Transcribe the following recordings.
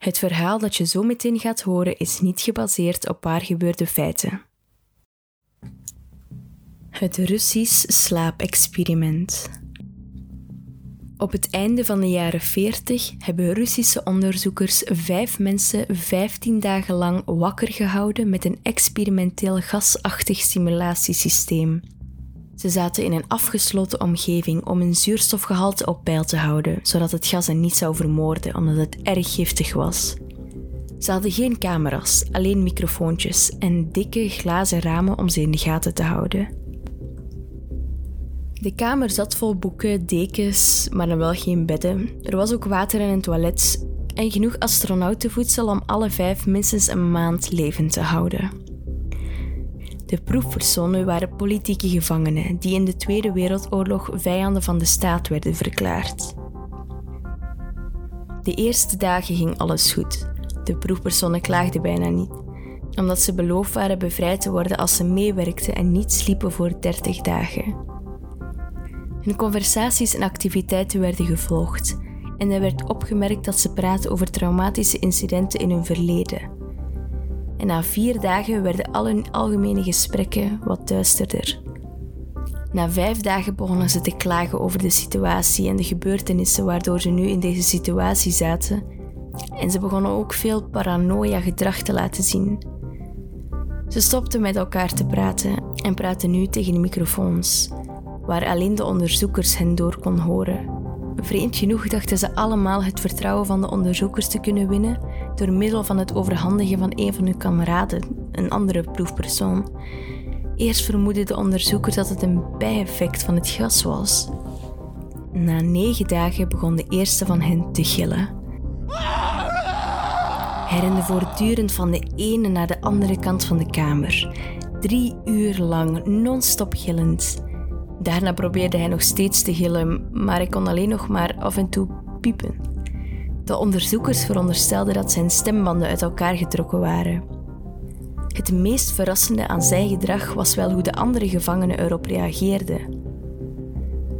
Het verhaal dat je zo meteen gaat horen is niet gebaseerd op waar gebeurde feiten. Het Russisch slaapexperiment. Op het einde van de jaren 40 hebben Russische onderzoekers vijf mensen 15 dagen lang wakker gehouden met een experimenteel gasachtig simulatiesysteem. Ze zaten in een afgesloten omgeving om hun zuurstofgehalte op peil te houden, zodat het gas hen niet zou vermoorden omdat het erg giftig was. Ze hadden geen camera's, alleen microfoontjes en dikke glazen ramen om ze in de gaten te houden. De kamer zat vol boeken, dekens, maar dan wel geen bedden. Er was ook water en een toilet en genoeg astronautenvoedsel om alle vijf minstens een maand levend te houden. De proefpersonen waren politieke gevangenen die in de Tweede Wereldoorlog vijanden van de staat werden verklaard. De eerste dagen ging alles goed. De proefpersonen klaagden bijna niet, omdat ze beloofd waren bevrijd te worden als ze meewerkten en niet sliepen voor 30 dagen. Hun conversaties en activiteiten werden gevolgd en er werd opgemerkt dat ze praten over traumatische incidenten in hun verleden en na vier dagen werden al hun algemene gesprekken wat duisterder. Na vijf dagen begonnen ze te klagen over de situatie en de gebeurtenissen waardoor ze nu in deze situatie zaten. En ze begonnen ook veel paranoia-gedrag te laten zien. Ze stopten met elkaar te praten en praten nu tegen de microfoons, waar alleen de onderzoekers hen door kon horen. Vreemd genoeg dachten ze allemaal het vertrouwen van de onderzoekers te kunnen winnen door middel van het overhandigen van een van hun kameraden, een andere proefpersoon. Eerst vermoedden de onderzoekers dat het een bijeffect van het gas was. Na negen dagen begon de eerste van hen te gillen. Hij rende voortdurend van de ene naar de andere kant van de kamer, drie uur lang non-stop gillend. Daarna probeerde hij nog steeds te gillen, maar hij kon alleen nog maar af en toe piepen. De onderzoekers veronderstelden dat zijn stembanden uit elkaar getrokken waren. Het meest verrassende aan zijn gedrag was wel hoe de andere gevangenen erop reageerden.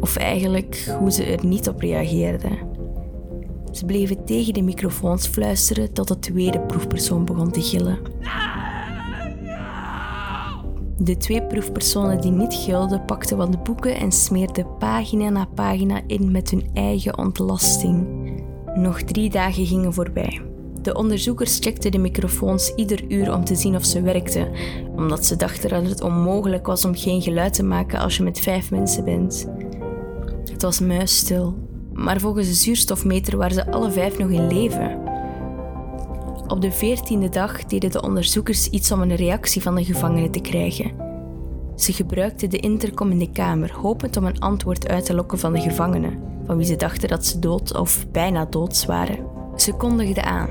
Of eigenlijk hoe ze er niet op reageerden. Ze bleven tegen de microfoons fluisteren tot de tweede proefpersoon begon te gillen. De twee proefpersonen die niet gilden pakten de boeken en smeerden pagina na pagina in met hun eigen ontlasting. Nog drie dagen gingen voorbij. De onderzoekers checkten de microfoons ieder uur om te zien of ze werkten, omdat ze dachten dat het onmogelijk was om geen geluid te maken als je met vijf mensen bent. Het was muisstil, maar volgens de zuurstofmeter waren ze alle vijf nog in leven. Op de veertiende dag deden de onderzoekers iets om een reactie van de gevangenen te krijgen. Ze gebruikten de intercom in de kamer, hopend om een antwoord uit te lokken van de gevangenen, van wie ze dachten dat ze dood of bijna dood waren. Ze kondigden aan.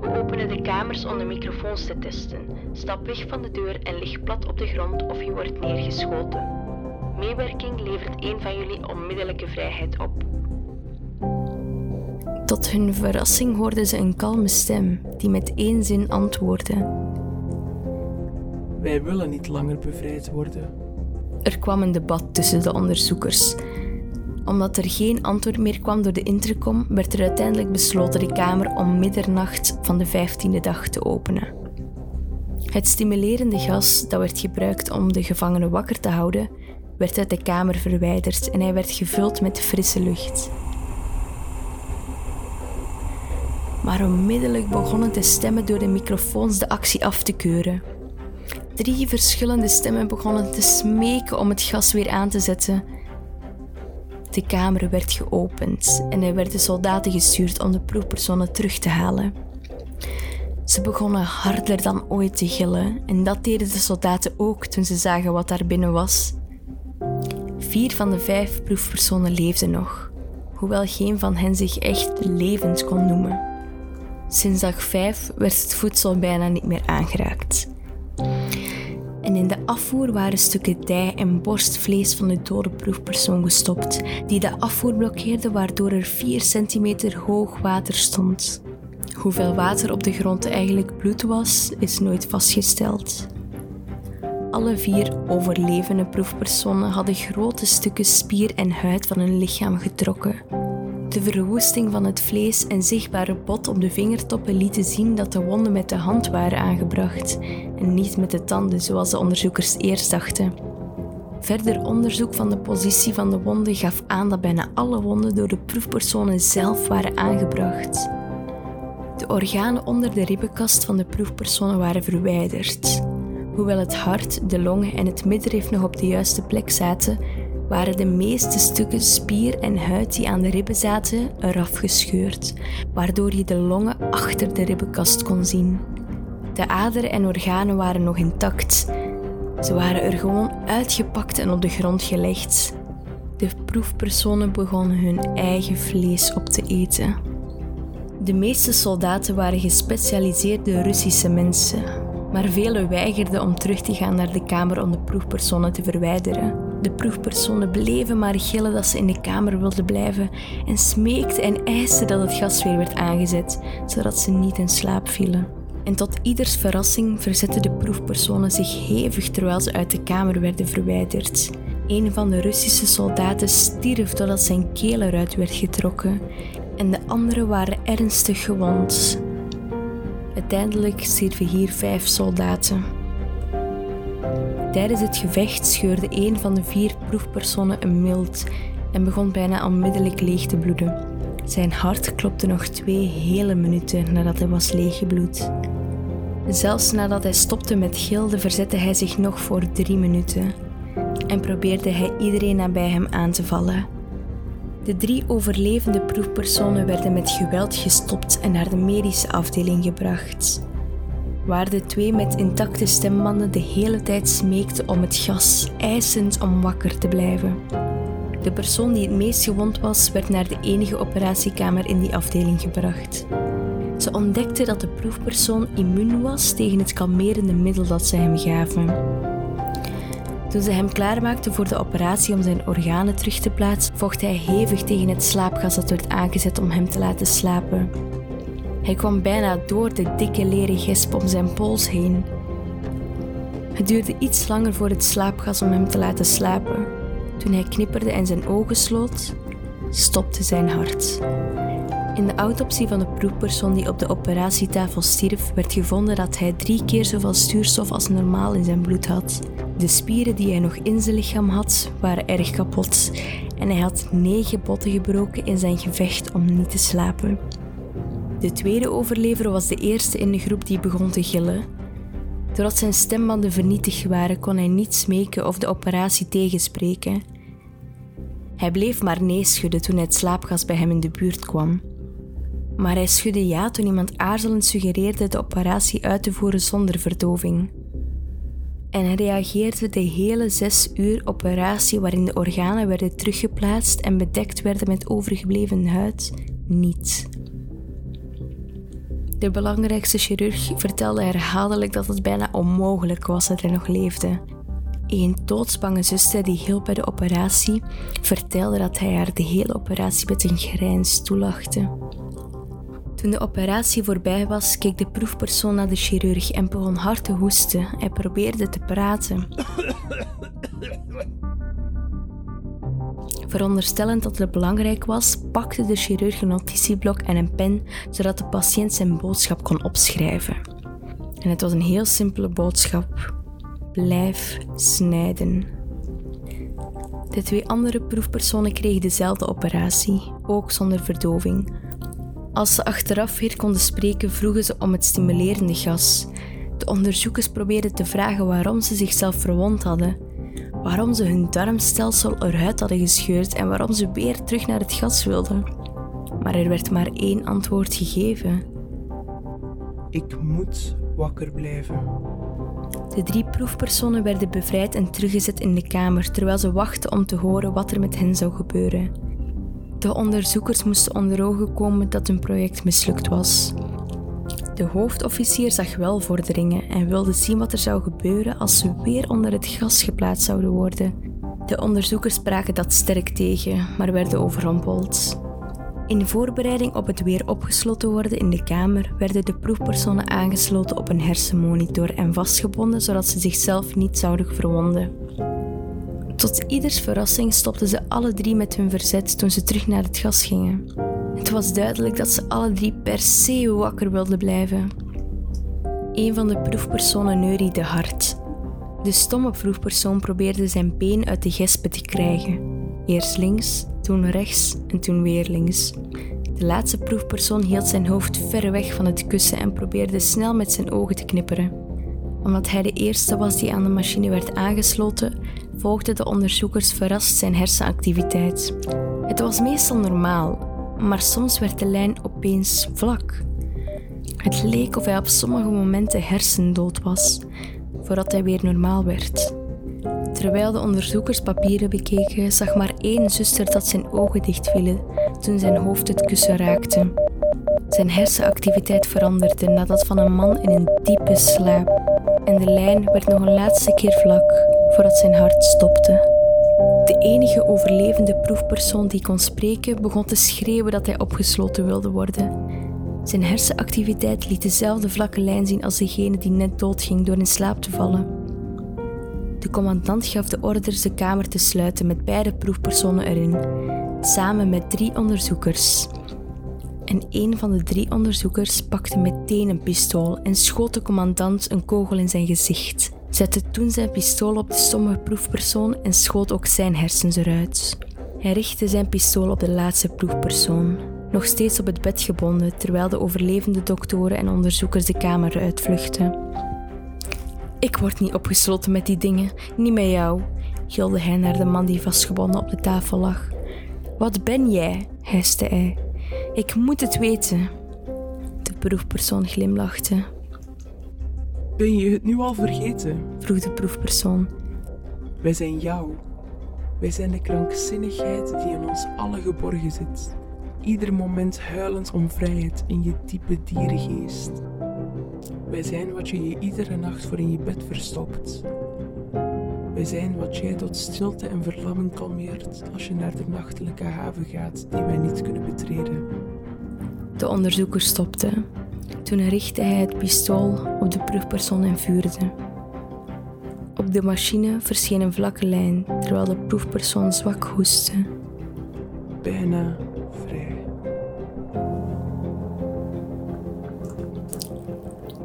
We openen de kamers om de microfoons te testen. Stap weg van de deur en lig plat op de grond of je wordt neergeschoten. Meewerking levert een van jullie onmiddellijke vrijheid op. Tot hun verrassing hoorden ze een kalme stem die met één zin antwoordde. Wij willen niet langer bevrijd worden. Er kwam een debat tussen de onderzoekers. Omdat er geen antwoord meer kwam door de intercom, werd er uiteindelijk besloten de kamer om middernacht van de vijftiende dag te openen. Het stimulerende gas dat werd gebruikt om de gevangenen wakker te houden, werd uit de kamer verwijderd en hij werd gevuld met frisse lucht. maar onmiddellijk begonnen de stemmen door de microfoons de actie af te keuren. Drie verschillende stemmen begonnen te smeken om het gas weer aan te zetten. De kamer werd geopend en er werden soldaten gestuurd om de proefpersonen terug te halen. Ze begonnen harder dan ooit te gillen en dat deden de soldaten ook toen ze zagen wat daar binnen was. Vier van de vijf proefpersonen leefden nog, hoewel geen van hen zich echt levend kon noemen. Sinds dag 5 werd het voedsel bijna niet meer aangeraakt. En in de afvoer waren stukken dij en borstvlees van de dode proefpersoon gestopt, die de afvoer blokkeerde waardoor er 4 centimeter hoog water stond. Hoeveel water op de grond eigenlijk bloed was, is nooit vastgesteld. Alle vier overlevende proefpersonen hadden grote stukken spier en huid van hun lichaam getrokken De verwoesting van het vlees en zichtbare bot op de vingertoppen lieten zien dat de wonden met de hand waren aangebracht en niet met de tanden zoals de onderzoekers eerst dachten. Verder onderzoek van de positie van de wonden gaf aan dat bijna alle wonden door de proefpersonen zelf waren aangebracht. De organen onder de ribbenkast van de proefpersonen waren verwijderd. Hoewel het hart, de longen en het middenrif nog op de juiste plek zaten, waren de meeste stukken spier en huid die aan de ribben zaten eraf gescheurd, waardoor je de longen achter de ribbenkast kon zien. De aderen en organen waren nog intact. Ze waren er gewoon uitgepakt en op de grond gelegd. De proefpersonen begonnen hun eigen vlees op te eten. De meeste soldaten waren gespecialiseerde Russische mensen, maar velen weigerden om terug te gaan naar de kamer om de proefpersonen te verwijderen. De proefpersonen bleven maar gillen dat ze in de kamer wilden blijven en smeekten en eisten dat het gas weer werd aangezet, zodat ze niet in slaap vielen. En tot ieders verrassing verzetten de proefpersonen zich hevig terwijl ze uit de kamer werden verwijderd. Een van de Russische soldaten stierf doordat zijn keel eruit werd getrokken en de anderen waren ernstig gewond. Uiteindelijk stierven hier vijf soldaten. Tijdens het gevecht scheurde een van de vier proefpersonen een mild en begon bijna onmiddellijk leeg te bloeden. Zijn hart klopte nog twee hele minuten nadat hij was leeggebloed. Zelfs nadat hij stopte met gilden verzette hij zich nog voor drie minuten en probeerde hij iedereen nabij hem aan te vallen. De drie overlevende proefpersonen werden met geweld gestopt en naar de medische afdeling gebracht waar de twee met intacte stembanden de hele tijd smeekten om het gas, eisend om wakker te blijven. De persoon die het meest gewond was, werd naar de enige operatiekamer in die afdeling gebracht. Ze ontdekte dat de proefpersoon immuun was tegen het kalmerende middel dat ze hem gaven. Toen ze hem klaarmaakten voor de operatie om zijn organen terug te plaatsen, vocht hij hevig tegen het slaapgas dat werd aangezet om hem te laten slapen. Hij kwam bijna door de dikke leren gesp om zijn pols heen. Het duurde iets langer voor het slaapgas om hem te laten slapen. Toen hij knipperde en zijn ogen sloot, stopte zijn hart. In de autopsie van de proefpersoon die op de operatietafel stierf, werd gevonden dat hij drie keer zoveel stuurstof als normaal in zijn bloed had. De spieren die hij nog in zijn lichaam had, waren erg kapot en hij had negen botten gebroken in zijn gevecht om niet te slapen. De tweede overlever was de eerste in de groep die begon te gillen. Doordat zijn stembanden vernietigd waren, kon hij niet smeken of de operatie tegenspreken. Hij bleef maar nee schudden toen het slaapgas bij hem in de buurt kwam. Maar hij schudde ja toen iemand aarzelend suggereerde de operatie uit te voeren zonder verdoving. En hij reageerde de hele zes uur operatie waarin de organen werden teruggeplaatst en bedekt werden met overgebleven huid niet. De belangrijkste chirurg vertelde herhaaldelijk dat het bijna onmogelijk was dat hij nog leefde. Een doodsbange zuster die hielp bij de operatie vertelde dat hij haar de hele operatie met een grijns toelachte. Toen de operatie voorbij was, keek de proefpersoon naar de chirurg en begon hard te hoesten. Hij probeerde te praten. Veronderstellend dat het belangrijk was, pakte de chirurg een notitieblok en een pen zodat de patiënt zijn boodschap kon opschrijven. En het was een heel simpele boodschap: blijf snijden. De twee andere proefpersonen kregen dezelfde operatie, ook zonder verdoving. Als ze achteraf weer konden spreken, vroegen ze om het stimulerende gas. De onderzoekers probeerden te vragen waarom ze zichzelf verwond hadden, waarom ze hun darmstelsel eruit hadden gescheurd en waarom ze weer terug naar het gas wilden. Maar er werd maar één antwoord gegeven. Ik moet wakker blijven. De drie proefpersonen werden bevrijd en teruggezet in de kamer terwijl ze wachten om te horen wat er met hen zou gebeuren. De onderzoekers moesten onder ogen komen dat hun project mislukt was. De hoofdofficier zag wel vorderingen en wilde zien wat er zou gebeuren als ze weer onder het gas geplaatst zouden worden. De onderzoekers spraken dat sterk tegen, maar werden overrompeld. In voorbereiding op het weer opgesloten worden in de kamer werden de proefpersonen aangesloten op een hersenmonitor en vastgebonden zodat ze zichzelf niet zouden verwonden. Tot ieders verrassing stopten ze alle drie met hun verzet toen ze terug naar het gas gingen. Het was duidelijk dat ze alle drie per se wakker wilden blijven. Een van de proefpersonen neuriede hard. De stomme proefpersoon probeerde zijn been uit de gespen te krijgen. Eerst links, toen rechts en toen weer links. De laatste proefpersoon hield zijn hoofd ver weg van het kussen en probeerde snel met zijn ogen te knipperen. Omdat hij de eerste was die aan de machine werd aangesloten, volgden de onderzoekers verrast zijn hersenactiviteit. Het was meestal normaal, maar soms werd de lijn opeens vlak. Het leek of hij op sommige momenten hersendood was, voordat hij weer normaal werd. Terwijl de onderzoekers papieren bekeken, zag maar één zuster dat zijn ogen dichtvielen toen zijn hoofd het kussen raakte. Zijn hersenactiviteit veranderde nadat van een man in een diepe slaap en de lijn werd nog een laatste keer vlak voordat zijn hart stopte. De enige overlevende proefpersoon die kon spreken begon te schreeuwen dat hij opgesloten wilde worden. Zijn hersenactiviteit liet dezelfde vlakke lijn zien als degene die net doodging door in slaap te vallen. De commandant gaf de orders de kamer te sluiten met beide proefpersonen erin, samen met drie onderzoekers. En een van de drie onderzoekers pakte meteen een pistool en schoot de commandant een kogel in zijn gezicht. Zette toen zijn pistool op de stomme proefpersoon en schoot ook zijn hersens eruit. Hij richtte zijn pistool op de laatste proefpersoon, nog steeds op het bed gebonden terwijl de overlevende doktoren en onderzoekers de kamer uitvluchtten. Ik word niet opgesloten met die dingen, niet met jou, gilde hij naar de man die vastgebonden op de tafel lag. Wat ben jij? hijste hij. Ik moet het weten. De proefpersoon glimlachte. Ben je het nu al vergeten? vroeg de proefpersoon. Wij zijn jou. Wij zijn de krankzinnigheid die in ons allen geborgen zit. Ieder moment huilend om vrijheid in je diepe dierengeest. Wij zijn wat je je iedere nacht voor in je bed verstopt. Wij zijn wat jij tot stilte en verlamming kalmeert als je naar de nachtelijke haven gaat die wij niet kunnen betreden. De onderzoeker stopte. Toen richtte hij het pistool op de proefpersoon en vuurde. Op de machine verscheen een vlakke lijn terwijl de proefpersoon zwak hoestte. Bijna vrij.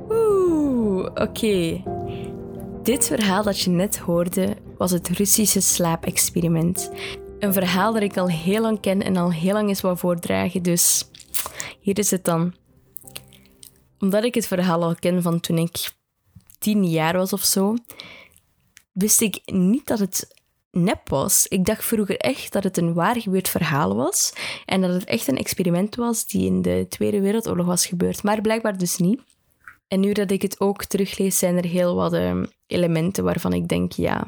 Oeh, oké. Dit verhaal dat je net hoorde was het Russische slaapexperiment. Een verhaal dat ik al heel lang ken en al heel lang eens wou voordragen, dus hier is het dan. Omdat ik het verhaal al ken van toen ik tien jaar was of zo, wist ik niet dat het nep was. Ik dacht vroeger echt dat het een waar gebeurd verhaal was en dat het echt een experiment was die in de Tweede Wereldoorlog was gebeurd, maar blijkbaar dus niet. En nu dat ik het ook teruglees, zijn er heel wat eh, elementen waarvan ik denk, ja,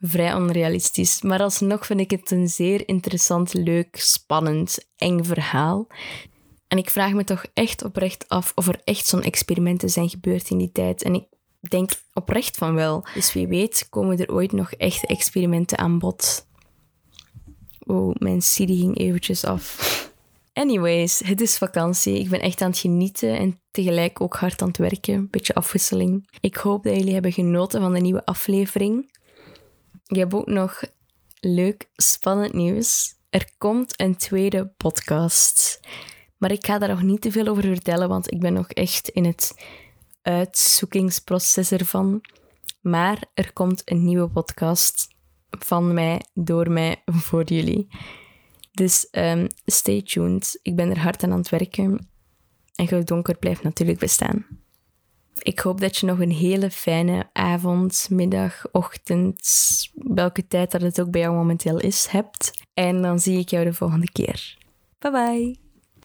vrij onrealistisch. Maar alsnog vind ik het een zeer interessant, leuk, spannend, eng verhaal. En ik vraag me toch echt oprecht af of er echt zo'n experimenten zijn gebeurd in die tijd. En ik denk oprecht van wel. Dus wie weet komen er ooit nog echte experimenten aan bod. Oh, mijn CD ging eventjes af. Anyways, het is vakantie. Ik ben echt aan het genieten en tegelijk ook hard aan het werken. Beetje afwisseling. Ik hoop dat jullie hebben genoten van de nieuwe aflevering. Ik heb ook nog leuk, spannend nieuws. Er komt een tweede podcast. Maar ik ga daar nog niet te veel over vertellen, want ik ben nog echt in het uitzoekingsproces ervan. Maar er komt een nieuwe podcast van mij, door mij, voor jullie. Dus um, stay tuned. Ik ben er hard aan aan het werken. En Goud Donker blijft natuurlijk bestaan. Ik hoop dat je nog een hele fijne avond, middag, ochtend, welke tijd dat het ook bij jou momenteel is, hebt. En dan zie ik jou de volgende keer. Bye bye.